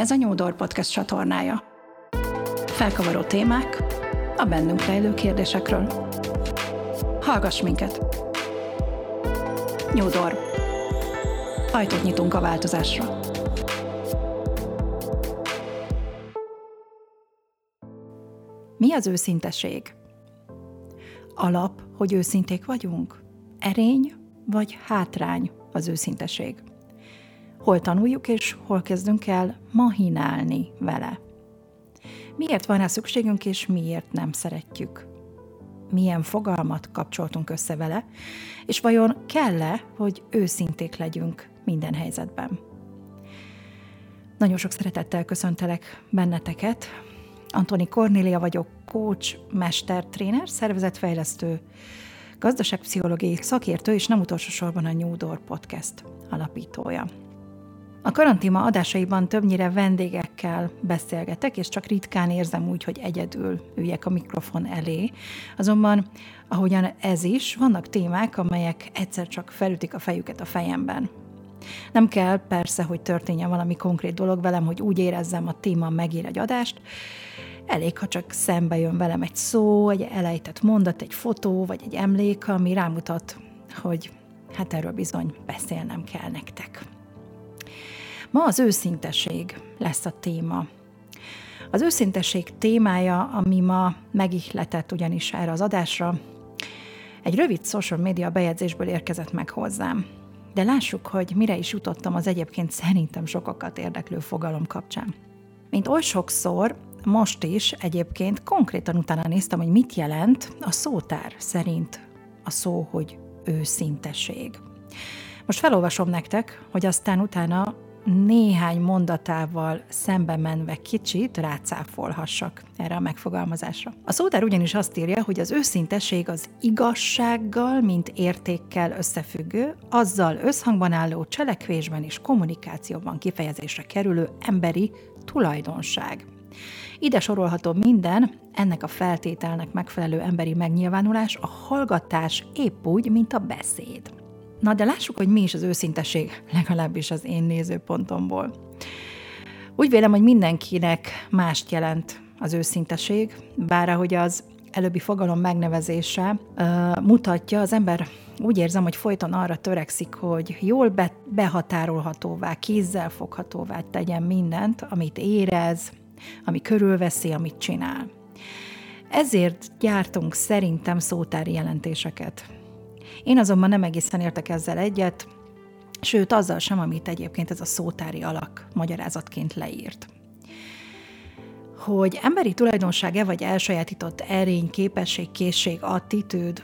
Ez a Nyúdor Podcast csatornája. Felkavaró témák a bennünk rejlő kérdésekről. Hallgass minket! Nyúdor. Ajtót nyitunk a változásra. Mi az őszinteség? Alap, hogy őszinték vagyunk? Erény vagy hátrány az őszinteség? Hol tanuljuk és hol kezdünk el mahinálni vele? Miért van rá szükségünk és miért nem szeretjük? Milyen fogalmat kapcsoltunk össze vele, és vajon kell-e, hogy őszinték legyünk minden helyzetben? Nagyon sok szeretettel köszöntelek benneteket, Antoni Kornélia vagyok, coach, mester, tréner, szervezetfejlesztő, gazdaságpszichológiai szakértő, és nem utolsó sorban a New Door Podcast alapítója. A karantéma adásaiban többnyire vendégekkel beszélgetek, és csak ritkán érzem úgy, hogy egyedül üljek a mikrofon elé. Azonban, ahogyan ez is, vannak témák, amelyek egyszer csak felütik a fejüket a fejemben. Nem kell persze, hogy történjen valami konkrét dolog velem, hogy úgy érezzem, a téma megír egy adást, Elég, ha csak szembe jön velem egy szó, egy elejtett mondat, egy fotó, vagy egy emlék, ami rámutat, hogy hát erről bizony beszélnem kell nektek. Ma az őszinteség lesz a téma. Az őszinteség témája, ami ma megihletett ugyanis erre az adásra, egy rövid social media bejegyzésből érkezett meg hozzám. De lássuk, hogy mire is jutottam az egyébként szerintem sokakat érdeklő fogalom kapcsán. Mint oly sokszor, most is egyébként konkrétan utána néztem, hogy mit jelent a szótár szerint a szó, hogy őszinteség. Most felolvasom nektek, hogy aztán utána néhány mondatával szembe menve kicsit rácáfolhassak erre a megfogalmazásra. A szótár ugyanis azt írja, hogy az őszinteség az igazsággal, mint értékkel összefüggő, azzal összhangban álló cselekvésben és kommunikációban kifejezésre kerülő emberi tulajdonság. Ide sorolható minden, ennek a feltételnek megfelelő emberi megnyilvánulás, a hallgatás épp úgy, mint a beszéd. Na de lássuk, hogy mi is az őszinteség, legalábbis az én nézőpontomból. Úgy vélem, hogy mindenkinek mást jelent az őszinteség, bár ahogy az előbbi fogalom megnevezése uh, mutatja, az ember úgy érzem, hogy folyton arra törekszik, hogy jól be, behatárolhatóvá, kézzel foghatóvá tegyen mindent, amit érez, ami körülveszi, amit csinál. Ezért gyártunk szerintem szótári jelentéseket. Én azonban nem egészen értek ezzel egyet, sőt azzal sem, amit egyébként ez a szótári alak magyarázatként leírt. Hogy emberi tulajdonság-e vagy elsajátított erény, képesség, készség, attitűd,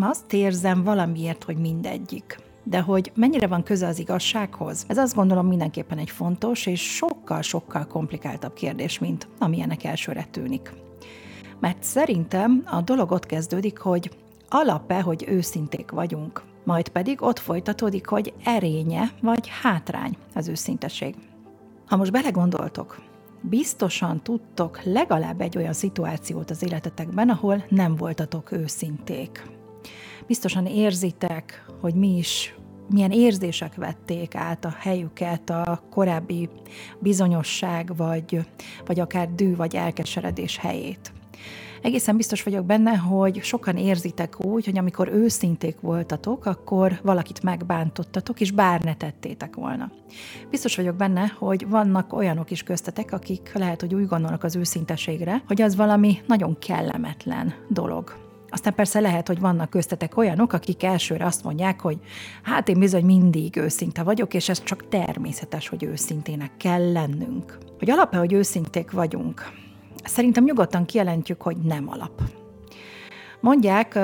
azt érzem valamiért, hogy mindegyik de hogy mennyire van köze az igazsághoz, ez azt gondolom mindenképpen egy fontos és sokkal-sokkal komplikáltabb kérdés, mint amilyenek elsőre tűnik. Mert szerintem a dolog ott kezdődik, hogy alap-e, hogy őszinték vagyunk, majd pedig ott folytatódik, hogy erénye vagy hátrány az őszinteség. Ha most belegondoltok, biztosan tudtok legalább egy olyan szituációt az életetekben, ahol nem voltatok őszinték. Biztosan érzitek, hogy mi is milyen érzések vették át a helyüket a korábbi bizonyosság, vagy, vagy akár dű, vagy elkeseredés helyét. Egészen biztos vagyok benne, hogy sokan érzitek úgy, hogy amikor őszinték voltatok, akkor valakit megbántottatok, és bár ne tettétek volna. Biztos vagyok benne, hogy vannak olyanok is köztetek, akik lehet, hogy úgy gondolnak az őszinteségre, hogy az valami nagyon kellemetlen dolog aztán persze lehet, hogy vannak köztetek olyanok, akik elsőre azt mondják, hogy hát én bizony mindig őszinte vagyok, és ez csak természetes, hogy őszintének kell lennünk. Hogy alap hogy őszinték vagyunk? Szerintem nyugodtan kijelentjük, hogy nem alap. Mondják,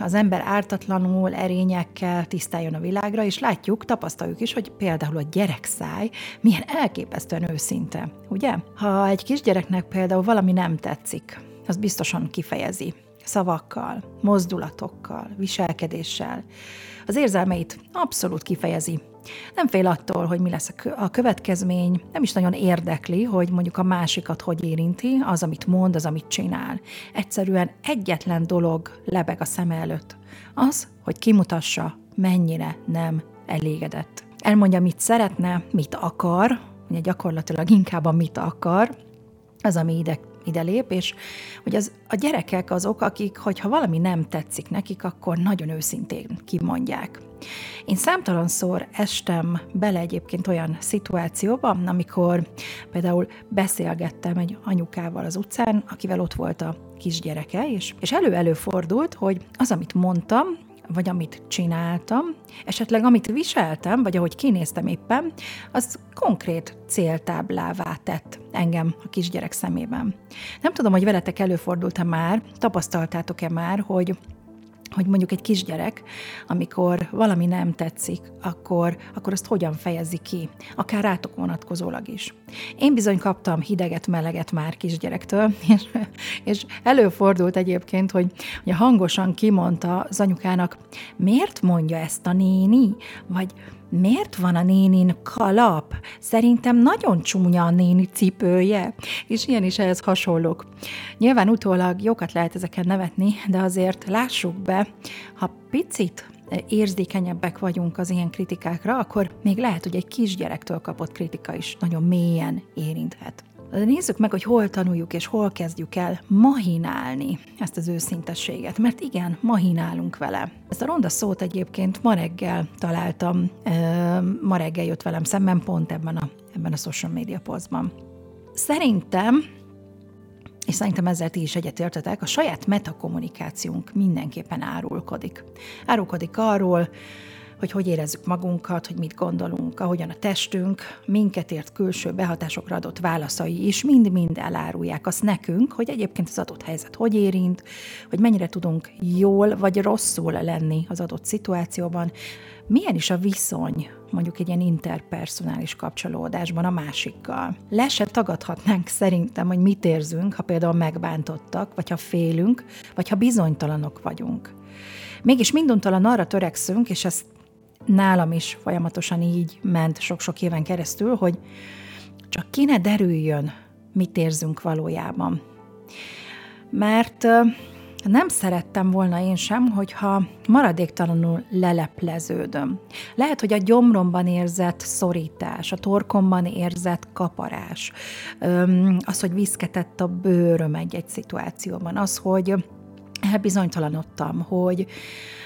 az ember ártatlanul, erényekkel tisztáljon a világra, és látjuk, tapasztaljuk is, hogy például a gyerekszáj milyen elképesztően őszinte, ugye? Ha egy kisgyereknek például valami nem tetszik, az biztosan kifejezi szavakkal, mozdulatokkal, viselkedéssel. Az érzelmeit abszolút kifejezi. Nem fél attól, hogy mi lesz a következmény, nem is nagyon érdekli, hogy mondjuk a másikat hogy érinti, az, amit mond, az, amit csinál. Egyszerűen egyetlen dolog lebeg a szem előtt. Az, hogy kimutassa, mennyire nem elégedett. Elmondja, mit szeretne, mit akar, ugye gyakorlatilag inkább a mit akar, az, ami ide, ide lép, és hogy az, a gyerekek azok, akik, hogyha valami nem tetszik nekik, akkor nagyon őszintén kimondják. Én számtalanszor estem bele egyébként olyan szituációban, amikor például beszélgettem egy anyukával az utcán, akivel ott volt a kisgyereke, és, és elő-elő fordult, hogy az, amit mondtam, vagy amit csináltam, esetleg amit viseltem, vagy ahogy kinéztem éppen, az konkrét céltáblává tett engem a kisgyerek szemében. Nem tudom, hogy veletek előfordult-e már, tapasztaltátok-e már, hogy hogy mondjuk egy kisgyerek, amikor valami nem tetszik, akkor, akkor azt hogyan fejezi ki, akár rátok vonatkozólag is. Én bizony kaptam hideget, meleget már kisgyerektől, és, és előfordult egyébként, hogy, hogy hangosan kimondta az anyukának, miért mondja ezt a néni, vagy miért van a nénin kalap? Szerintem nagyon csúnya a néni cipője, és ilyen is ehhez hasonlók. Nyilván utólag jókat lehet ezeken nevetni, de azért lássuk be, ha picit érzékenyebbek vagyunk az ilyen kritikákra, akkor még lehet, hogy egy kisgyerektől kapott kritika is nagyon mélyen érinthet. Nézzük meg, hogy hol tanuljuk és hol kezdjük el mahinálni ezt az őszintességet, mert igen, mahinálunk vele. Ezt a ronda szót egyébként ma reggel találtam, ma reggel jött velem szemben pont ebben a, ebben a social media posztban. Szerintem és szerintem ezzel ti is egyetértetek, a saját metakommunikációnk mindenképpen árulkodik. Árulkodik arról, hogy hogy érezzük magunkat, hogy mit gondolunk, ahogyan a testünk, minket ért külső behatásokra adott válaszai is mind-mind elárulják azt nekünk, hogy egyébként az adott helyzet hogy érint, hogy mennyire tudunk jól vagy rosszul lenni az adott szituációban, milyen is a viszony mondjuk egy ilyen interpersonális kapcsolódásban a másikkal. Le se tagadhatnánk szerintem, hogy mit érzünk, ha például megbántottak, vagy ha félünk, vagy ha bizonytalanok vagyunk. Mégis minduntalan arra törekszünk, és ezt nálam is folyamatosan így ment sok-sok éven keresztül, hogy csak ki ne derüljön, mit érzünk valójában. Mert nem szerettem volna én sem, hogyha maradéktalanul lelepleződöm. Lehet, hogy a gyomromban érzett szorítás, a torkomban érzett kaparás, az, hogy viszketett a bőröm egy-egy szituációban, az, hogy elbizonytalanodtam, hogy,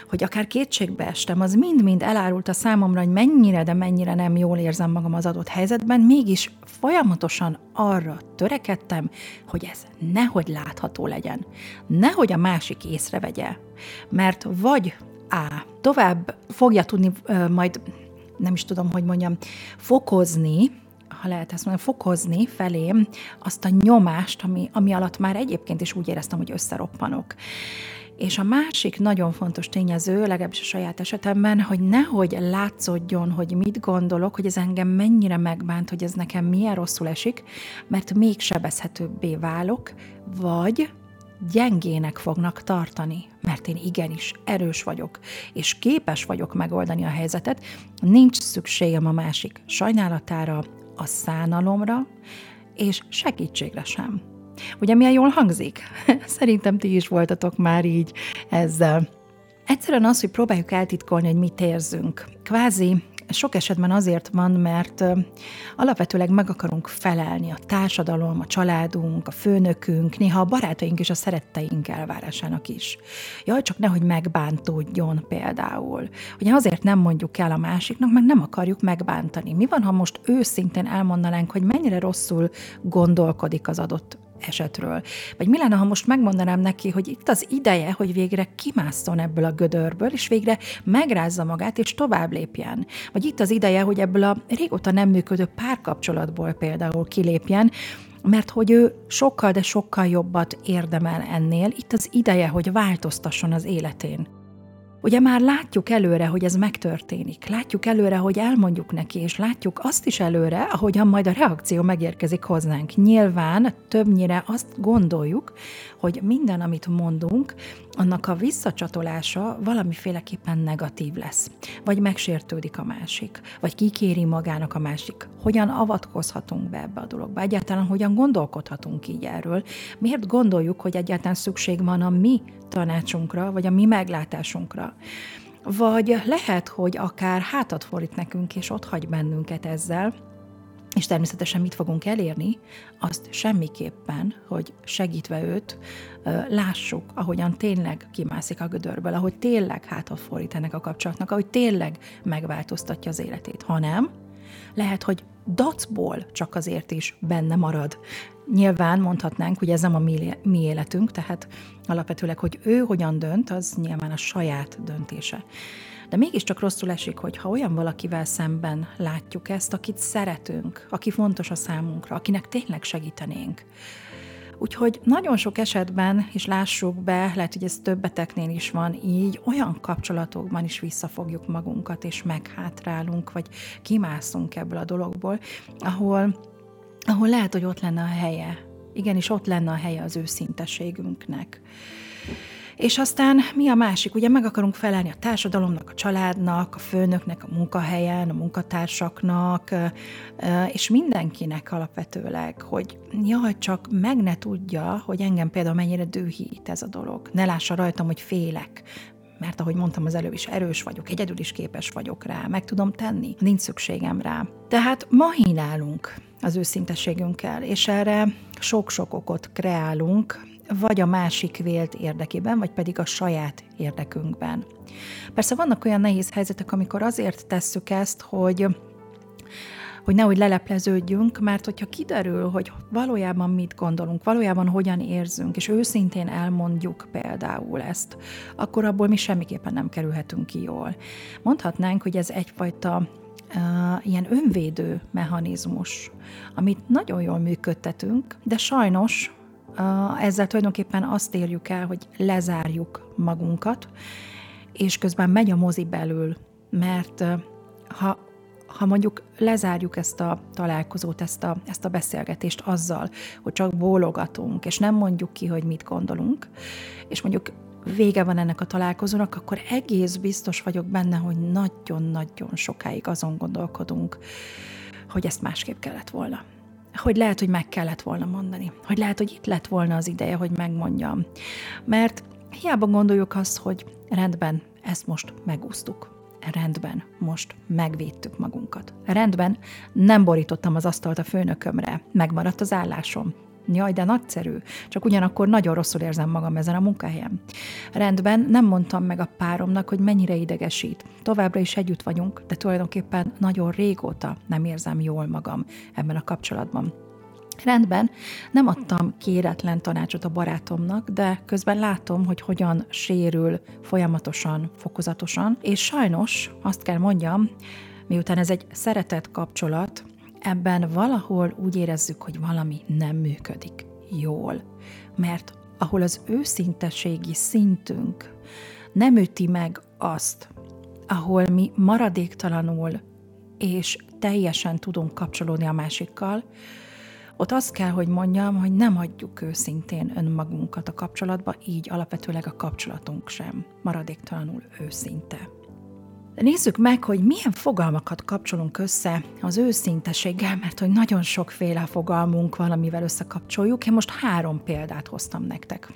hogy akár kétségbe estem, az mind-mind elárult a számomra, hogy mennyire, de mennyire nem jól érzem magam az adott helyzetben, mégis folyamatosan arra törekedtem, hogy ez nehogy látható legyen, nehogy a másik észrevegye, mert vagy A. Tovább fogja tudni ö, majd, nem is tudom, hogy mondjam, fokozni, ha lehet ezt mondani, fokozni felém azt a nyomást, ami, ami alatt már egyébként is úgy éreztem, hogy összeroppanok. És a másik nagyon fontos tényező, legalábbis a saját esetemben, hogy nehogy látszódjon, hogy mit gondolok, hogy ez engem mennyire megbánt, hogy ez nekem milyen rosszul esik, mert még sebezhetőbbé válok, vagy gyengének fognak tartani, mert én igenis erős vagyok, és képes vagyok megoldani a helyzetet, nincs szükségem a másik sajnálatára, a szánalomra, és segítségre sem. Ugye milyen jól hangzik? Szerintem ti is voltatok már így ezzel. Egyszerűen az, hogy próbáljuk eltitkolni, hogy mit érzünk. Kvázi sok esetben azért van, mert alapvetőleg meg akarunk felelni a társadalom, a családunk, a főnökünk, néha a barátaink és a szeretteink elvárásának is. Jaj, csak nehogy megbántódjon például. Ugye azért nem mondjuk el a másiknak, meg nem akarjuk megbántani. Mi van, ha most őszintén elmondanánk, hogy mennyire rosszul gondolkodik az adott esetről. Vagy mi lenne, ha most megmondanám neki, hogy itt az ideje, hogy végre kimásszon ebből a gödörből, és végre megrázza magát, és tovább lépjen. Vagy itt az ideje, hogy ebből a régóta nem működő párkapcsolatból például kilépjen, mert hogy ő sokkal, de sokkal jobbat érdemel ennél, itt az ideje, hogy változtasson az életén. Ugye már látjuk előre, hogy ez megtörténik. Látjuk előre, hogy elmondjuk neki, és látjuk azt is előre, ahogyan majd a reakció megérkezik hozzánk. Nyilván többnyire azt gondoljuk, hogy minden, amit mondunk, annak a visszacsatolása valamiféleképpen negatív lesz. Vagy megsértődik a másik, vagy kikéri magának a másik. Hogyan avatkozhatunk be ebbe a dologba? Egyáltalán hogyan gondolkodhatunk így erről? Miért gondoljuk, hogy egyáltalán szükség van a mi tanácsunkra, vagy a mi meglátásunkra? Vagy lehet, hogy akár hátat fordít nekünk, és ott hagy bennünket ezzel, és természetesen mit fogunk elérni, azt semmiképpen, hogy segítve őt, lássuk, ahogyan tényleg kimászik a gödörből, ahogy tényleg hátat fordít ennek a kapcsolatnak, ahogy tényleg megváltoztatja az életét, hanem lehet, hogy dacból csak azért is benne marad. Nyilván mondhatnánk, hogy ez nem a mi életünk, tehát alapvetőleg, hogy ő hogyan dönt, az nyilván a saját döntése. De mégiscsak rosszul esik, hogy ha olyan valakivel szemben látjuk ezt, akit szeretünk, aki fontos a számunkra, akinek tényleg segítenénk. Úgyhogy nagyon sok esetben, és lássuk be, lehet, hogy ez többeteknél is van így, olyan kapcsolatokban is visszafogjuk magunkat, és meghátrálunk, vagy kimászunk ebből a dologból, ahol, ahol lehet, hogy ott lenne a helye. Igenis, ott lenne a helye az őszinteségünknek. És aztán mi a másik? Ugye meg akarunk felelni a társadalomnak, a családnak, a főnöknek, a munkahelyen, a munkatársaknak, és mindenkinek alapvetőleg, hogy jaj, csak meg ne tudja, hogy engem például mennyire dühít ez a dolog. Ne lássa rajtam, hogy félek, mert ahogy mondtam az előbb is, erős vagyok, egyedül is képes vagyok rá, meg tudom tenni, nincs szükségem rá. Tehát mahinálunk az őszintességünkkel, és erre sok-sok okot kreálunk, vagy a másik vélt érdekében, vagy pedig a saját érdekünkben. Persze vannak olyan nehéz helyzetek, amikor azért tesszük ezt, hogy hogy nehogy lelepleződjünk, mert hogyha kiderül, hogy valójában mit gondolunk, valójában hogyan érzünk, és őszintén elmondjuk például ezt, akkor abból mi semmiképpen nem kerülhetünk ki jól. Mondhatnánk, hogy ez egyfajta uh, ilyen önvédő mechanizmus, amit nagyon jól működtetünk, de sajnos ezzel tulajdonképpen azt érjük el, hogy lezárjuk magunkat, és közben megy a mozi belül, mert ha, ha mondjuk lezárjuk ezt a találkozót, ezt a, ezt a beszélgetést azzal, hogy csak bólogatunk, és nem mondjuk ki, hogy mit gondolunk, és mondjuk vége van ennek a találkozónak, akkor egész biztos vagyok benne, hogy nagyon-nagyon sokáig azon gondolkodunk, hogy ezt másképp kellett volna hogy lehet, hogy meg kellett volna mondani, hogy lehet, hogy itt lett volna az ideje, hogy megmondjam. Mert hiába gondoljuk azt, hogy rendben, ezt most megúsztuk. Rendben, most megvédtük magunkat. Rendben, nem borítottam az asztalt a főnökömre, megmaradt az állásom. Jaj, de nagyszerű, csak ugyanakkor nagyon rosszul érzem magam ezen a munkahelyen. Rendben, nem mondtam meg a páromnak, hogy mennyire idegesít. Továbbra is együtt vagyunk, de tulajdonképpen nagyon régóta nem érzem jól magam ebben a kapcsolatban. Rendben, nem adtam kéretlen tanácsot a barátomnak, de közben látom, hogy hogyan sérül folyamatosan, fokozatosan, és sajnos azt kell mondjam, miután ez egy szeretett kapcsolat, ebben valahol úgy érezzük, hogy valami nem működik jól. Mert ahol az őszintességi szintünk nem üti meg azt, ahol mi maradéktalanul és teljesen tudunk kapcsolódni a másikkal, ott azt kell, hogy mondjam, hogy nem adjuk őszintén önmagunkat a kapcsolatba, így alapvetőleg a kapcsolatunk sem maradéktalanul őszinte. De nézzük meg, hogy milyen fogalmakat kapcsolunk össze az őszinteséggel, mert hogy nagyon sokféle fogalmunk van, amivel összekapcsoljuk. Én most három példát hoztam nektek.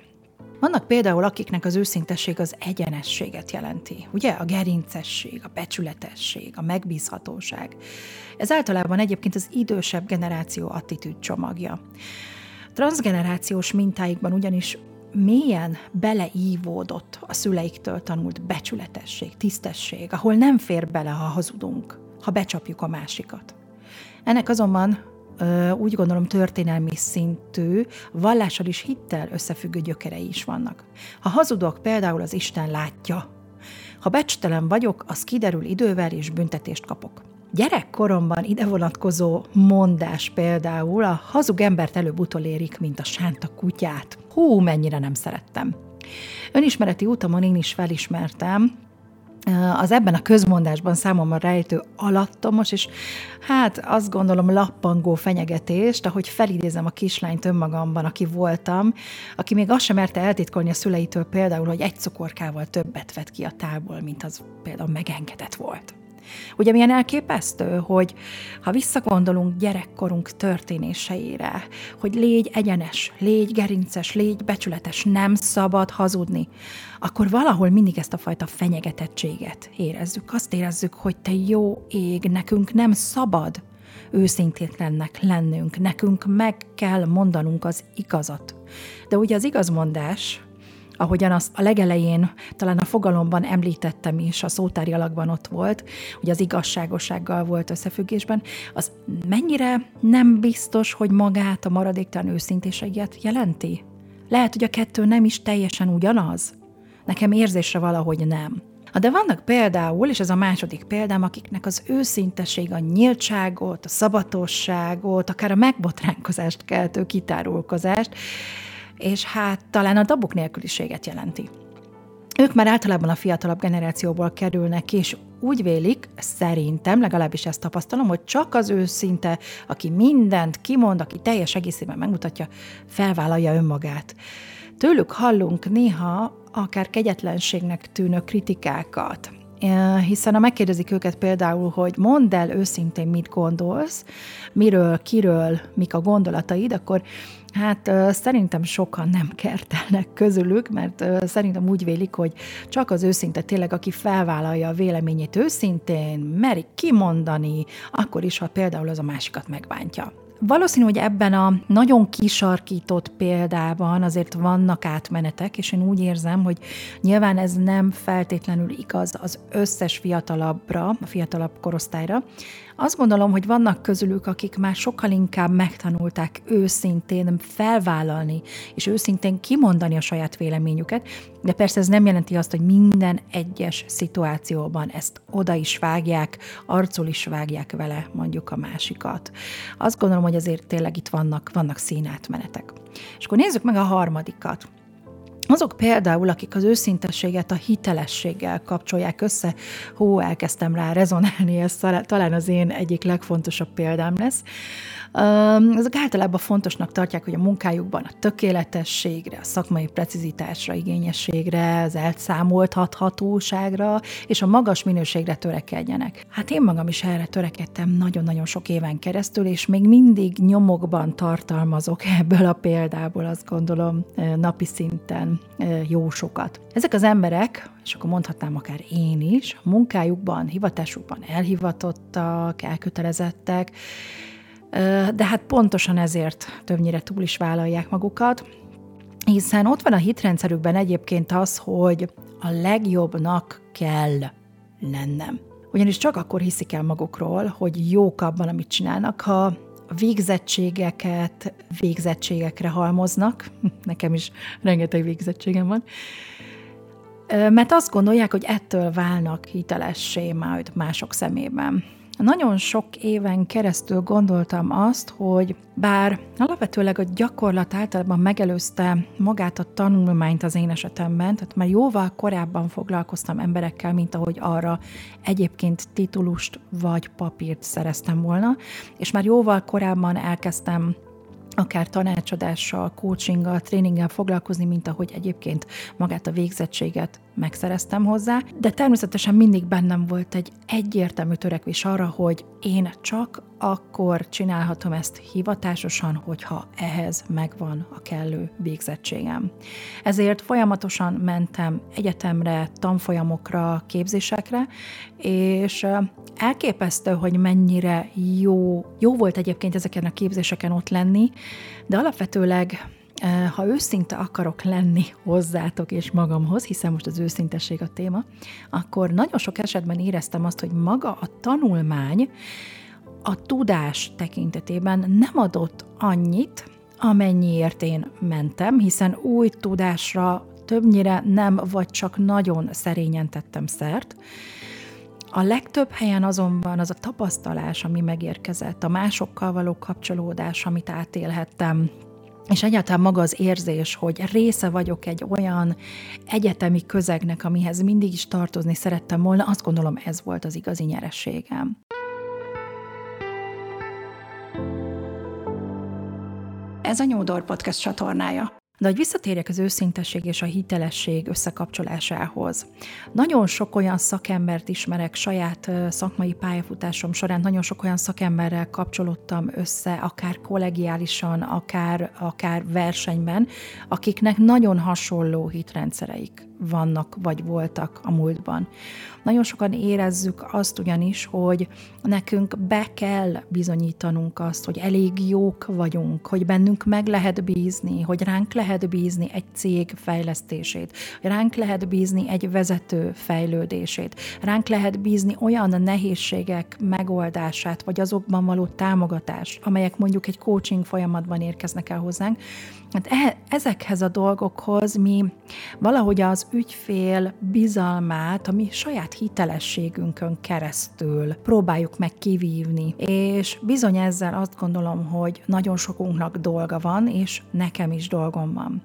Vannak például, akiknek az őszintesség az egyenességet jelenti. Ugye a gerincesség, a becsületesség, a megbízhatóság. Ez általában egyébként az idősebb generáció attitűd csomagja. Transgenerációs mintáikban ugyanis mélyen beleívódott a szüleiktől tanult becsületesség, tisztesség, ahol nem fér bele, ha hazudunk, ha becsapjuk a másikat. Ennek azonban úgy gondolom történelmi szintű, vallással is hittel összefüggő gyökerei is vannak. Ha hazudok, például az Isten látja. Ha becstelen vagyok, az kiderül idővel, és büntetést kapok. Gyerekkoromban ide vonatkozó mondás például a hazug embert előbb utolérik, mint a sánta kutyát. Hú, mennyire nem szerettem. Önismereti utamon én is felismertem, az ebben a közmondásban számomra rejtő alattomos, és hát azt gondolom lappangó fenyegetést, ahogy felidézem a kislányt önmagamban, aki voltam, aki még azt sem merte eltitkolni a szüleitől például, hogy egy cukorkával többet vett ki a tálból, mint az például megengedett volt. Ugye milyen elképesztő, hogy ha visszagondolunk gyerekkorunk történéseire, hogy légy egyenes, légy gerinces, légy becsületes, nem szabad hazudni, akkor valahol mindig ezt a fajta fenyegetettséget érezzük. Azt érezzük, hogy te jó ég, nekünk nem szabad őszintétlennek lennünk, nekünk meg kell mondanunk az igazat. De ugye az igazmondás, ahogyan azt a legelején, talán a fogalomban említettem is, a szótári alakban ott volt, hogy az igazságossággal volt összefüggésben, az mennyire nem biztos, hogy magát a maradéktalan őszintéséget jelenti? Lehet, hogy a kettő nem is teljesen ugyanaz. Nekem érzésre valahogy nem. De vannak például, és ez a második példám, akiknek az őszinteség, a nyíltságot, a szabatosságot, akár a megbotránkozást keltő kitárulkozást, és hát talán a dabuk nélküliséget jelenti. Ők már általában a fiatalabb generációból kerülnek, és úgy vélik, szerintem, legalábbis ezt tapasztalom, hogy csak az őszinte, aki mindent kimond, aki teljes egészében megmutatja, felvállalja önmagát. Tőlük hallunk néha akár kegyetlenségnek tűnő kritikákat, hiszen ha megkérdezik őket például, hogy mondd el őszintén, mit gondolsz, miről, kiről, mik a gondolataid, akkor Hát szerintem sokan nem kertelnek közülük, mert szerintem úgy vélik, hogy csak az őszinte tényleg, aki felvállalja a véleményét őszintén, merik kimondani, akkor is, ha például az a másikat megbántja. Valószínű, hogy ebben a nagyon kisarkított példában azért vannak átmenetek, és én úgy érzem, hogy nyilván ez nem feltétlenül igaz az összes fiatalabbra, a fiatalabb korosztályra, azt gondolom, hogy vannak közülük, akik már sokkal inkább megtanulták őszintén felvállalni, és őszintén kimondani a saját véleményüket, de persze ez nem jelenti azt, hogy minden egyes szituációban ezt oda is vágják, arcul is vágják vele mondjuk a másikat. Azt gondolom, hogy azért tényleg itt vannak, vannak színátmenetek. És akkor nézzük meg a harmadikat. Azok például, akik az őszintességet a hitelességgel kapcsolják össze, hó, elkezdtem rá rezonálni, ez talán az én egyik legfontosabb példám lesz, ezek általában fontosnak tartják, hogy a munkájukban a tökéletességre, a szakmai precizitásra, igényességre, az elszámoltathatóságra és a magas minőségre törekedjenek. Hát én magam is erre törekedtem nagyon-nagyon sok éven keresztül, és még mindig nyomokban tartalmazok ebből a példából, azt gondolom, napi szinten jó sokat. Ezek az emberek, és akkor mondhatnám akár én is, munkájukban, hivatásukban elhivatottak, elkötelezettek, de hát pontosan ezért többnyire túl is vállalják magukat, hiszen ott van a hitrendszerükben egyébként az, hogy a legjobbnak kell lennem. Ugyanis csak akkor hiszik el magukról, hogy jók abban, amit csinálnak, ha végzettségeket végzettségekre halmoznak. Nekem is rengeteg végzettségem van. Mert azt gondolják, hogy ettől válnak hitelessé majd mások szemében. Nagyon sok éven keresztül gondoltam azt, hogy bár alapvetőleg a gyakorlat általában megelőzte magát a tanulmányt az én esetemben, tehát már jóval korábban foglalkoztam emberekkel, mint ahogy arra egyébként titulust vagy papírt szereztem volna, és már jóval korábban elkezdtem akár tanácsadással, coachinggal, tréninggel foglalkozni, mint ahogy egyébként magát a végzettséget megszereztem hozzá, de természetesen mindig bennem volt egy egyértelmű törekvés arra, hogy én csak akkor csinálhatom ezt hivatásosan, hogyha ehhez megvan a kellő végzettségem. Ezért folyamatosan mentem egyetemre, tanfolyamokra, képzésekre, és elképesztő, hogy mennyire jó, jó volt egyébként ezeken a képzéseken ott lenni, de alapvetőleg ha őszinte akarok lenni hozzátok és magamhoz, hiszen most az őszintesség a téma, akkor nagyon sok esetben éreztem azt, hogy maga a tanulmány a tudás tekintetében nem adott annyit, amennyiért én mentem, hiszen új tudásra többnyire nem vagy csak nagyon szerényen tettem szert, a legtöbb helyen azonban az a tapasztalás, ami megérkezett, a másokkal való kapcsolódás, amit átélhettem, és egyáltalán maga az érzés, hogy része vagyok egy olyan egyetemi közegnek, amihez mindig is tartozni szerettem volna, azt gondolom ez volt az igazi nyerességem. Ez a Nyúdor Podcast csatornája. De hogy visszatérjek az őszintesség és a hitelesség összekapcsolásához. Nagyon sok olyan szakembert ismerek saját szakmai pályafutásom során, nagyon sok olyan szakemberrel kapcsolódtam össze, akár kollegiálisan, akár, akár versenyben, akiknek nagyon hasonló hitrendszereik vannak vagy voltak a múltban. Nagyon sokan érezzük azt ugyanis, hogy nekünk be kell bizonyítanunk azt, hogy elég jók vagyunk, hogy bennünk meg lehet bízni, hogy ránk lehet bízni egy cég fejlesztését, ránk lehet bízni egy vezető fejlődését, ránk lehet bízni olyan nehézségek megoldását, vagy azokban való támogatást, amelyek mondjuk egy coaching folyamatban érkeznek el hozzánk, Hát e, ezekhez a dolgokhoz mi valahogy az ügyfél bizalmát, a mi saját hitelességünkön keresztül próbáljuk meg kivívni, és bizony ezzel azt gondolom, hogy nagyon sokunknak dolga van, és nekem is dolgom van.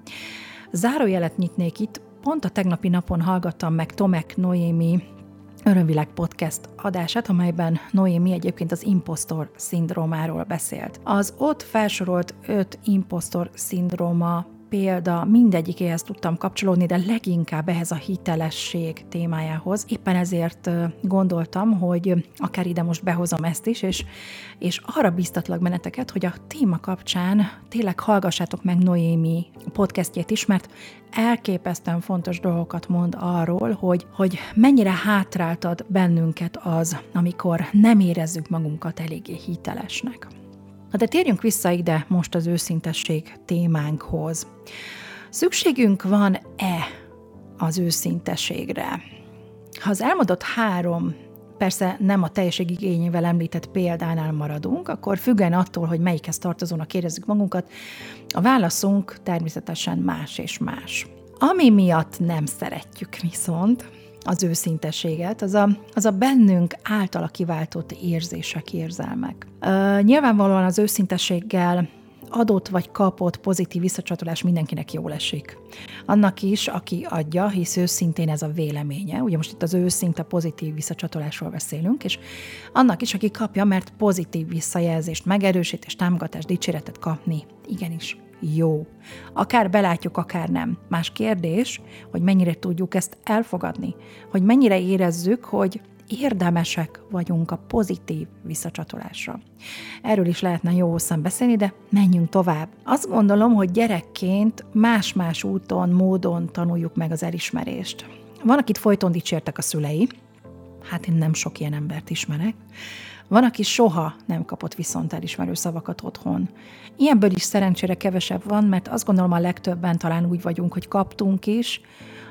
Zárójelet nyitnék itt, pont a tegnapi napon hallgattam meg Tomek Noémi Örömvilág podcast adását, amelyben Noémi egyébként az impostor szindrómáról beszélt. Az ott felsorolt öt impostor szindróma példa mindegyikéhez tudtam kapcsolódni, de leginkább ehhez a hitelesség témájához. Éppen ezért gondoltam, hogy akár ide most behozom ezt is, és, és arra biztatlak benneteket, hogy a téma kapcsán tényleg hallgassátok meg Noémi podcastjét is, mert elképesztően fontos dolgokat mond arról, hogy, hogy mennyire hátráltad bennünket az, amikor nem érezzük magunkat eléggé hitelesnek. Na de térjünk vissza ide most az őszintesség témánkhoz. Szükségünk van-e az őszintességre? Ha az elmondott három persze nem a teljeség igényével említett példánál maradunk, akkor függen attól, hogy melyikhez tartozónak érezzük magunkat, a válaszunk természetesen más és más. Ami miatt nem szeretjük viszont, az őszintességet, az a, az a bennünk általa kiváltott érzések, érzelmek. Uh, nyilvánvalóan az őszintességgel adott vagy kapott pozitív visszacsatolás mindenkinek jól esik. Annak is, aki adja, hisz őszintén ez a véleménye, ugye most itt az őszinte pozitív visszacsatolásról beszélünk, és annak is, aki kapja, mert pozitív visszajelzést, megerősítést, támogatást, dicséretet kapni, igenis jó. Akár belátjuk, akár nem. Más kérdés, hogy mennyire tudjuk ezt elfogadni, hogy mennyire érezzük, hogy érdemesek vagyunk a pozitív visszacsatolásra. Erről is lehetne jó hosszan beszélni, de menjünk tovább. Azt gondolom, hogy gyerekként más-más úton, módon tanuljuk meg az elismerést. Van, akit folyton dicsértek a szülei, hát én nem sok ilyen embert ismerek, van, aki soha nem kapott viszont elismerő szavakat otthon. Ilyenből is szerencsére kevesebb van, mert azt gondolom a legtöbben talán úgy vagyunk, hogy kaptunk is,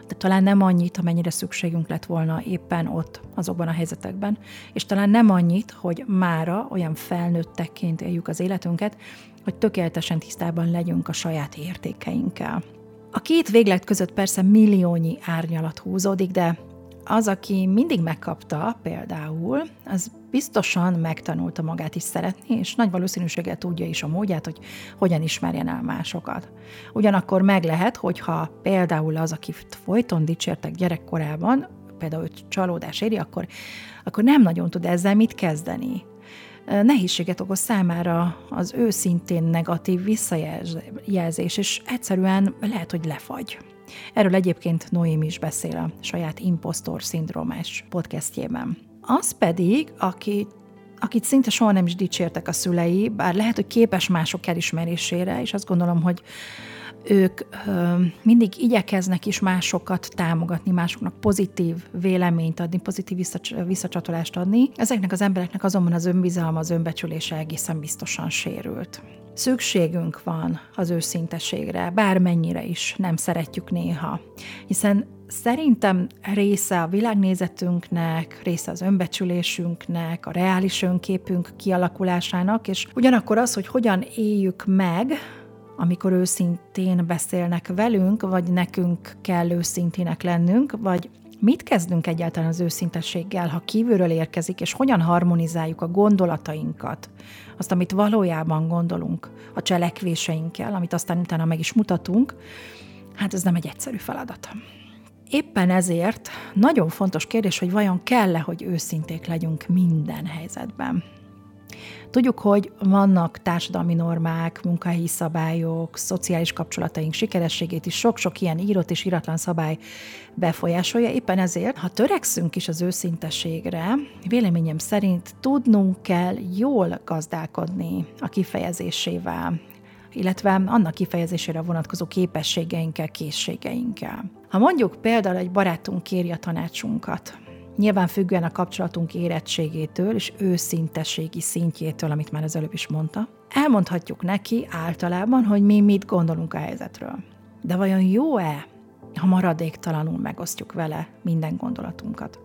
de talán nem annyit, amennyire szükségünk lett volna éppen ott, azokban a helyzetekben, és talán nem annyit, hogy mára olyan felnőttekként éljük az életünket, hogy tökéletesen tisztában legyünk a saját értékeinkkel. A két véglet között persze milliónyi árnyalat húzódik, de az, aki mindig megkapta például, az biztosan megtanulta magát is szeretni, és nagy valószínűséggel tudja is a módját, hogy hogyan ismerjen el másokat. Ugyanakkor meg lehet, hogyha például az, aki folyton dicsértek gyerekkorában, például őt csalódás éri, akkor, akkor nem nagyon tud ezzel mit kezdeni. Nehézséget okoz számára az őszintén negatív visszajelzés, és egyszerűen lehet, hogy lefagy. Erről egyébként Noém is beszél a saját impostor szindrómás podcastjében. Az pedig, aki akit szinte soha nem is dicsértek a szülei, bár lehet, hogy képes mások elismerésére, és azt gondolom, hogy ők ö, mindig igyekeznek is másokat támogatni, másoknak pozitív véleményt adni, pozitív visszacs- visszacsatolást adni. Ezeknek az embereknek azonban az önbizalma, az önbecsülése egészen biztosan sérült. Szükségünk van az őszintességre, bármennyire is nem szeretjük néha, hiszen szerintem része a világnézetünknek, része az önbecsülésünknek, a reális önképünk kialakulásának, és ugyanakkor az, hogy hogyan éljük meg, amikor őszintén beszélnek velünk, vagy nekünk kell őszintének lennünk, vagy mit kezdünk egyáltalán az őszintességgel, ha kívülről érkezik, és hogyan harmonizáljuk a gondolatainkat, azt, amit valójában gondolunk a cselekvéseinkkel, amit aztán utána meg is mutatunk, hát ez nem egy egyszerű feladat. Éppen ezért nagyon fontos kérdés, hogy vajon kell-e, hogy őszinték legyünk minden helyzetben. Tudjuk, hogy vannak társadalmi normák, munkahelyi szabályok, szociális kapcsolataink sikerességét is sok-sok ilyen írott és iratlan szabály befolyásolja. Éppen ezért, ha törekszünk is az őszintességre, véleményem szerint tudnunk kell jól gazdálkodni a kifejezésével, illetve annak kifejezésére vonatkozó képességeinkkel, készségeinkkel. Ha mondjuk például egy barátunk kéri a tanácsunkat, nyilván függően a kapcsolatunk érettségétől és őszintességi szintjétől, amit már az előbb is mondta, elmondhatjuk neki általában, hogy mi mit gondolunk a helyzetről. De vajon jó-e, ha maradéktalanul megosztjuk vele minden gondolatunkat?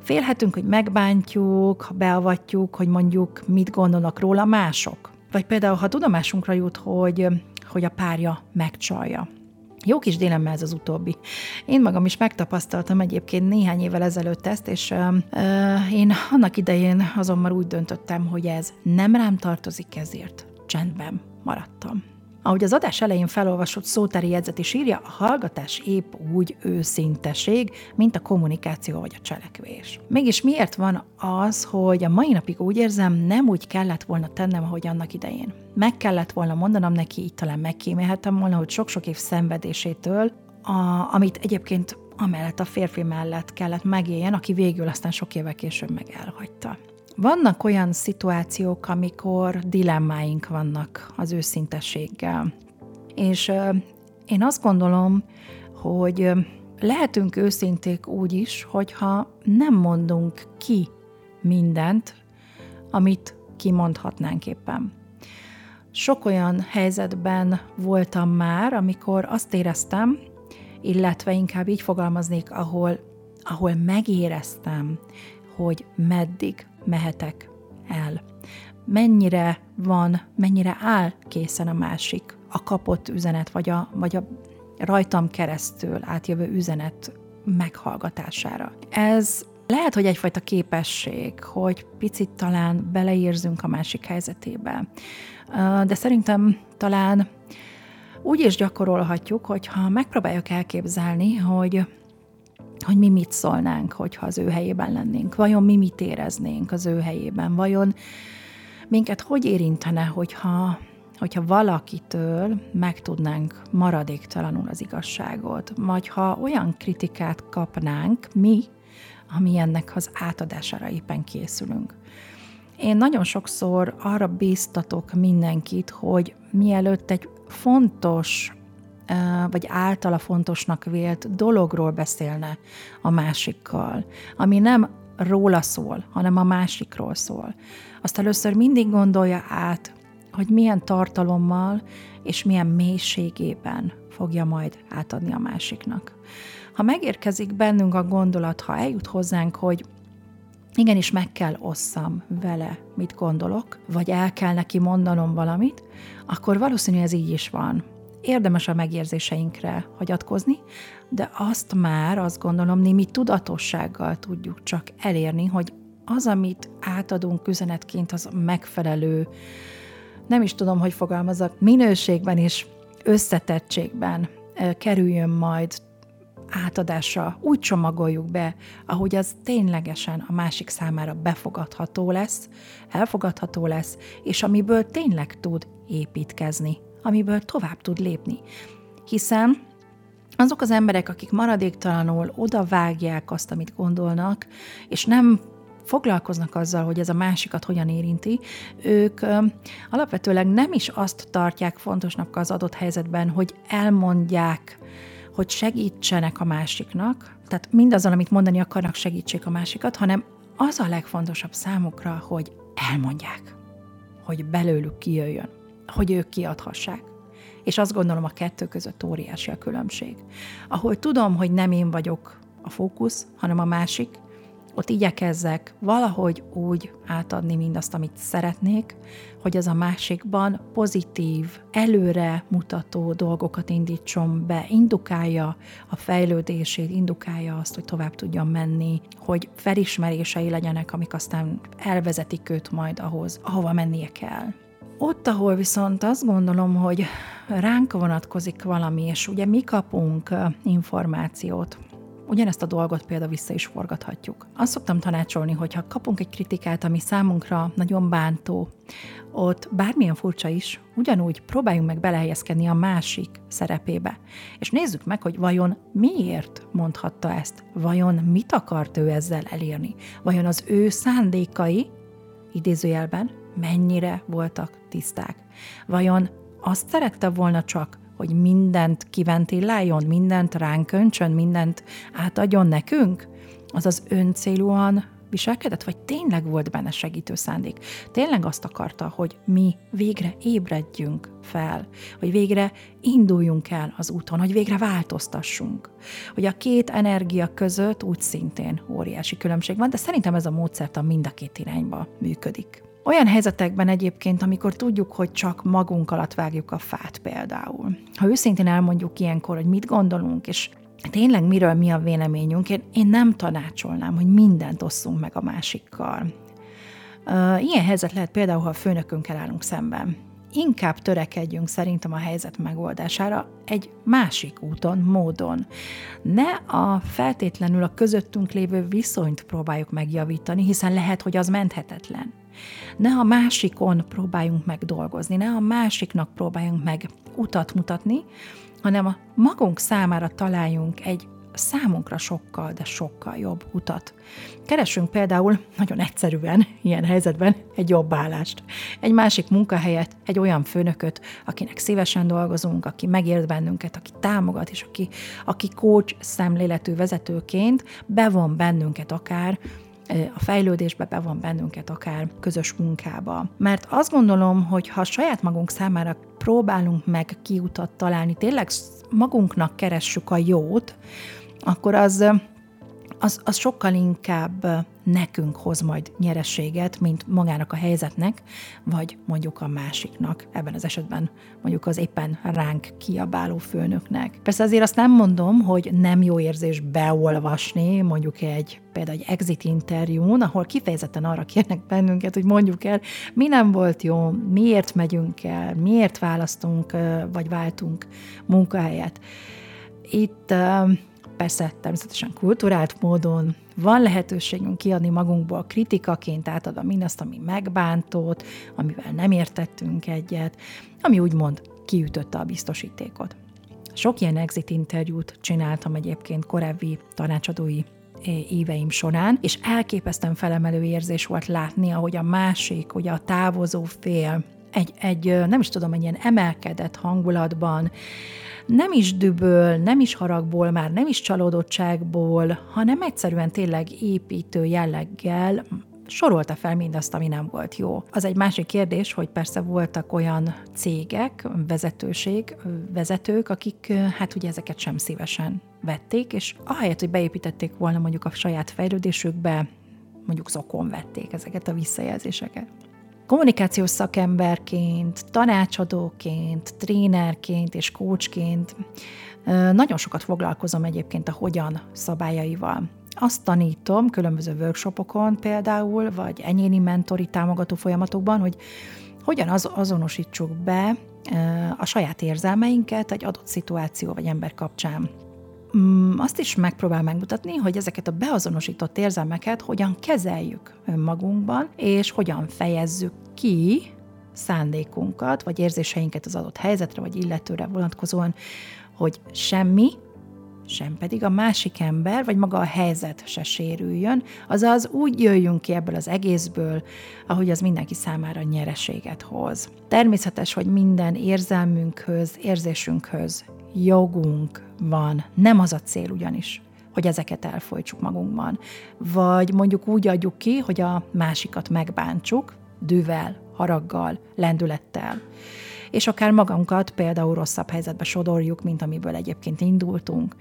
Félhetünk, hogy megbántjuk, ha beavatjuk, hogy mondjuk mit gondolnak róla mások. Vagy például, ha tudomásunkra jut, hogy, hogy a párja megcsalja. Jó kis dilemma ez az utóbbi. Én magam is megtapasztaltam egyébként néhány évvel ezelőtt ezt, és uh, uh, én annak idején azonban úgy döntöttem, hogy ez nem rám tartozik, ezért csendben maradtam. Ahogy az adás elején felolvasott szótári jegyzet is írja, a hallgatás épp úgy őszinteség, mint a kommunikáció vagy a cselekvés. Mégis miért van az, hogy a mai napig úgy érzem, nem úgy kellett volna tennem, ahogy annak idején. Meg kellett volna mondanom neki, így talán megkímélhettem volna, hogy sok-sok év szenvedésétől, a, amit egyébként amellett a férfi mellett kellett megéljen, aki végül aztán sok évvel később meg elhagyta. Vannak olyan szituációk, amikor dilemmáink vannak az őszintességgel. És én azt gondolom, hogy lehetünk őszinték úgy is, hogyha nem mondunk ki mindent, amit kimondhatnánk éppen. Sok olyan helyzetben voltam már, amikor azt éreztem, illetve inkább így fogalmaznék, ahol, ahol megéreztem, hogy meddig mehetek el. Mennyire van, mennyire áll készen a másik, a kapott üzenet, vagy a, vagy a rajtam keresztül átjövő üzenet meghallgatására. Ez lehet, hogy egyfajta képesség, hogy picit talán beleérzünk a másik helyzetébe. De szerintem talán úgy is gyakorolhatjuk, hogyha megpróbáljuk elképzelni, hogy hogy mi mit szólnánk, hogyha az ő helyében lennénk. Vajon mi mit éreznénk az ő helyében? Vajon minket hogy érintene, hogyha, hogyha valakitől megtudnánk maradéktalanul az igazságot? Vagy ha olyan kritikát kapnánk mi, ami ennek az átadására éppen készülünk. Én nagyon sokszor arra bíztatok mindenkit, hogy mielőtt egy fontos vagy általa fontosnak vélt dologról beszélne a másikkal, ami nem róla szól, hanem a másikról szól. Azt először mindig gondolja át, hogy milyen tartalommal és milyen mélységében fogja majd átadni a másiknak. Ha megérkezik bennünk a gondolat, ha eljut hozzánk, hogy igenis meg kell osszam vele, mit gondolok, vagy el kell neki mondanom valamit, akkor valószínű ez így is van érdemes a megérzéseinkre hagyatkozni, de azt már azt gondolom némi tudatossággal tudjuk csak elérni, hogy az, amit átadunk üzenetként, az megfelelő, nem is tudom, hogy fogalmazok, minőségben és összetettségben kerüljön majd átadásra, úgy csomagoljuk be, ahogy az ténylegesen a másik számára befogadható lesz, elfogadható lesz, és amiből tényleg tud építkezni amiből tovább tud lépni. Hiszen azok az emberek, akik maradéktalanul oda vágják azt, amit gondolnak, és nem foglalkoznak azzal, hogy ez a másikat hogyan érinti, ők ö, alapvetőleg nem is azt tartják fontosnak az adott helyzetben, hogy elmondják, hogy segítsenek a másiknak, tehát mindazzal, amit mondani akarnak, segítsék a másikat, hanem az a legfontosabb számukra, hogy elmondják, hogy belőlük kijöjjön hogy ők kiadhassák. És azt gondolom, a kettő között óriási a különbség. Ahol tudom, hogy nem én vagyok a fókusz, hanem a másik, ott igyekezzek valahogy úgy átadni mindazt, amit szeretnék, hogy az a másikban pozitív, előre mutató dolgokat indítson be, indukálja a fejlődését, indukálja azt, hogy tovább tudjon menni, hogy felismerései legyenek, amik aztán elvezetik őt majd ahhoz, ahova mennie kell. Ott, ahol viszont azt gondolom, hogy ránk vonatkozik valami, és ugye mi kapunk információt, ugyanezt a dolgot például vissza is forgathatjuk. Azt szoktam tanácsolni, hogy ha kapunk egy kritikát, ami számunkra nagyon bántó, ott bármilyen furcsa is, ugyanúgy próbáljunk meg belehelyezkedni a másik szerepébe. És nézzük meg, hogy vajon miért mondhatta ezt, vajon mit akart ő ezzel elérni, vajon az ő szándékai, idézőjelben, mennyire voltak tiszták. Vajon azt szerette volna csak, hogy mindent kiventilláljon, mindent ránk öntsön, mindent átadjon nekünk? Az az öncélúan viselkedett, vagy tényleg volt benne segítő szándék? Tényleg azt akarta, hogy mi végre ébredjünk fel, hogy végre induljunk el az úton, hogy végre változtassunk. Hogy a két energia között úgy szintén óriási különbség van, de szerintem ez a módszert a mind a két irányba működik. Olyan helyzetekben egyébként, amikor tudjuk, hogy csak magunk alatt vágjuk a fát például. Ha őszintén elmondjuk ilyenkor, hogy mit gondolunk, és tényleg miről mi a véleményünk, én, én nem tanácsolnám, hogy mindent osszunk meg a másikkal. Ilyen helyzet lehet például, ha a főnökünkkel állunk szemben. Inkább törekedjünk szerintem a helyzet megoldására egy másik úton, módon. Ne a feltétlenül a közöttünk lévő viszonyt próbáljuk megjavítani, hiszen lehet, hogy az menthetetlen. Ne a másikon próbáljunk meg dolgozni, ne a másiknak próbáljunk meg utat mutatni, hanem a magunk számára találjunk egy számunkra sokkal, de sokkal jobb utat. Keresünk például nagyon egyszerűen ilyen helyzetben egy jobb állást, egy másik munkahelyet, egy olyan főnököt, akinek szívesen dolgozunk, aki megért bennünket, aki támogat, és aki, aki coach szemléletű vezetőként bevon bennünket akár a fejlődésbe bevon bennünket akár közös munkába. Mert azt gondolom, hogy ha saját magunk számára próbálunk meg kiutat találni, tényleg magunknak keressük a jót, akkor az, az, az sokkal inkább nekünk hoz majd nyerességet, mint magának a helyzetnek, vagy mondjuk a másiknak, ebben az esetben mondjuk az éppen ránk kiabáló főnöknek. Persze azért azt nem mondom, hogy nem jó érzés beolvasni mondjuk egy például egy exit interjún, ahol kifejezetten arra kérnek bennünket, hogy mondjuk el, mi nem volt jó, miért megyünk el, miért választunk, vagy váltunk munkahelyet. Itt persze természetesen kulturált módon van lehetőségünk kiadni magunkból kritikaként, átadva mindazt, ami megbántott, amivel nem értettünk egyet, ami úgymond kiütötte a biztosítékot. Sok ilyen exit interjút csináltam egyébként korábbi tanácsadói éveim során, és elképesztően felemelő érzés volt látni, ahogy a másik, hogy a távozó fél egy, egy nem is tudom, egy ilyen emelkedett hangulatban, nem is düböl, nem is haragból, már nem is csalódottságból, hanem egyszerűen tényleg építő jelleggel sorolta fel mindazt, ami nem volt jó. Az egy másik kérdés, hogy persze voltak olyan cégek, vezetőség, vezetők, akik hát ugye ezeket sem szívesen vették, és ahelyett, hogy beépítették volna mondjuk a saját fejlődésükbe, mondjuk zokon vették ezeket a visszajelzéseket kommunikációs szakemberként, tanácsadóként, trénerként és coachként nagyon sokat foglalkozom egyébként a hogyan szabályaival. Azt tanítom különböző workshopokon például, vagy enyéni mentori támogató folyamatokban, hogy hogyan az, azonosítsuk be a saját érzelmeinket egy adott szituáció vagy ember kapcsán. Mm, azt is megpróbál megmutatni, hogy ezeket a beazonosított érzelmeket hogyan kezeljük önmagunkban, és hogyan fejezzük ki szándékunkat, vagy érzéseinket az adott helyzetre, vagy illetőre vonatkozóan, hogy semmi, sem pedig a másik ember, vagy maga a helyzet se sérüljön, azaz úgy jöjjünk ki ebből az egészből, ahogy az mindenki számára nyereséget hoz. Természetes, hogy minden érzelmünkhöz, érzésünkhöz jogunk van. Nem az a cél ugyanis, hogy ezeket elfolytsuk magunkban. Vagy mondjuk úgy adjuk ki, hogy a másikat megbántsuk, dűvel, haraggal, lendülettel. És akár magunkat például rosszabb helyzetbe sodorjuk, mint amiből egyébként indultunk.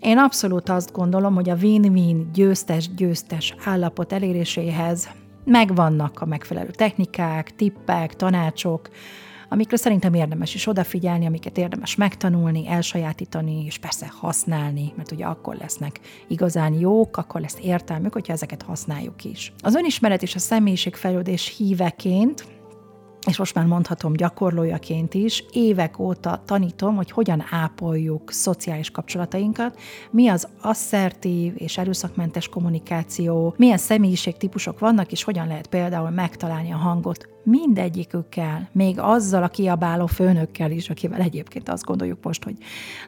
Én abszolút azt gondolom, hogy a win-win győztes-győztes állapot eléréséhez megvannak a megfelelő technikák, tippek, tanácsok, amikre szerintem érdemes is odafigyelni, amiket érdemes megtanulni, elsajátítani, és persze használni, mert ugye akkor lesznek igazán jók, akkor lesz értelmük, hogyha ezeket használjuk is. Az önismeret és a személyiségfejlődés híveként és most már mondhatom gyakorlójaként is, évek óta tanítom, hogy hogyan ápoljuk szociális kapcsolatainkat, mi az asszertív és erőszakmentes kommunikáció, milyen személyiségtípusok vannak, és hogyan lehet például megtalálni a hangot mindegyikükkel, még azzal a kiabáló főnökkel is, akivel egyébként azt gondoljuk most, hogy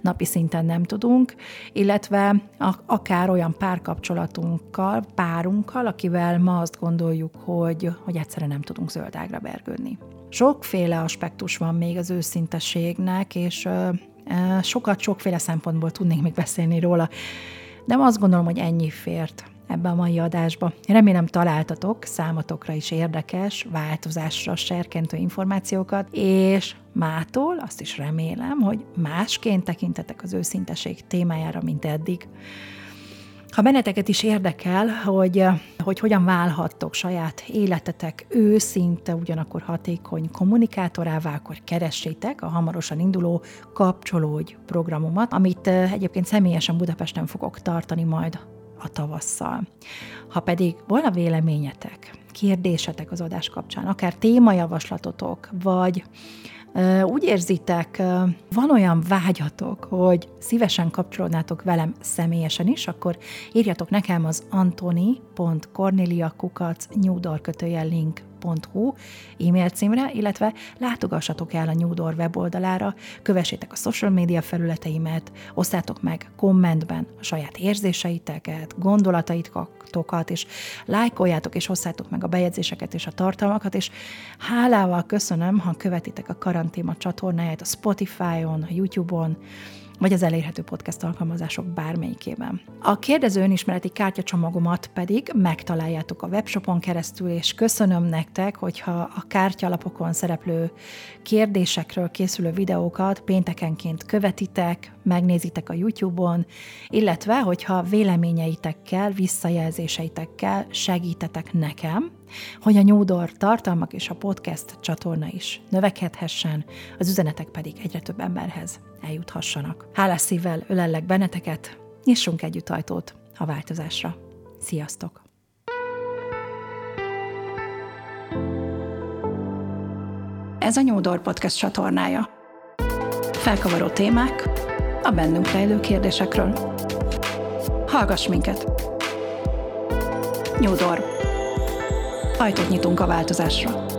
napi szinten nem tudunk, illetve akár olyan párkapcsolatunkkal, párunkkal, akivel ma azt gondoljuk, hogy, hogy egyszerűen nem tudunk zöldágra bergődni. Sokféle aspektus van még az őszintességnek, és sokat, sokféle szempontból tudnék még beszélni róla, de azt gondolom, hogy ennyi fért ebbe a mai adásba. Remélem találtatok számatokra is érdekes, változásra serkentő információkat, és mától azt is remélem, hogy másként tekintetek az őszinteség témájára, mint eddig. Ha benneteket is érdekel, hogy, hogy hogyan válhattok saját életetek őszinte, ugyanakkor hatékony kommunikátorává, akkor keressétek a hamarosan induló Kapcsolódj programomat, amit eh, egyébként személyesen Budapesten fogok tartani majd a tavasszal. Ha pedig volna véleményetek, kérdésetek az adás kapcsán, akár témajavaslatotok, vagy úgy érzitek, van olyan vágyatok, hogy szívesen kapcsolódnátok velem személyesen is, akkor írjatok nekem az antoni.corneliakukac link www.newdor.hu e-mail címre, illetve látogassatok el a Newdor weboldalára, kövessétek a social media felületeimet, osszátok meg kommentben a saját érzéseiteket, gondolataitokat, és lájkoljátok és osszátok meg a bejegyzéseket és a tartalmakat, és hálával köszönöm, ha követitek a Karantéma csatornáját a Spotify-on, a YouTube-on, vagy az elérhető podcast alkalmazások bármelyikében. A kérdező önismereti kártyacsomagomat pedig megtaláljátok a webshopon keresztül, és köszönöm nektek, hogyha a kártyalapokon szereplő kérdésekről készülő videókat péntekenként követitek, megnézitek a YouTube-on, illetve hogyha véleményeitekkel, visszajelzéseitekkel segítetek nekem, hogy a Nyúdor tartalmak és a podcast csatorna is növekedhessen, az üzenetek pedig egyre több emberhez eljuthassanak. Hálás szívvel ölellek benneteket, nyissunk együtt ajtót a változásra. Sziasztok! Ez a Nyúdor Podcast csatornája. Felkavaró témák a bennünk rejlő kérdésekről. Hallgass minket! Nyúdor. Ajtót nyitunk a változásra.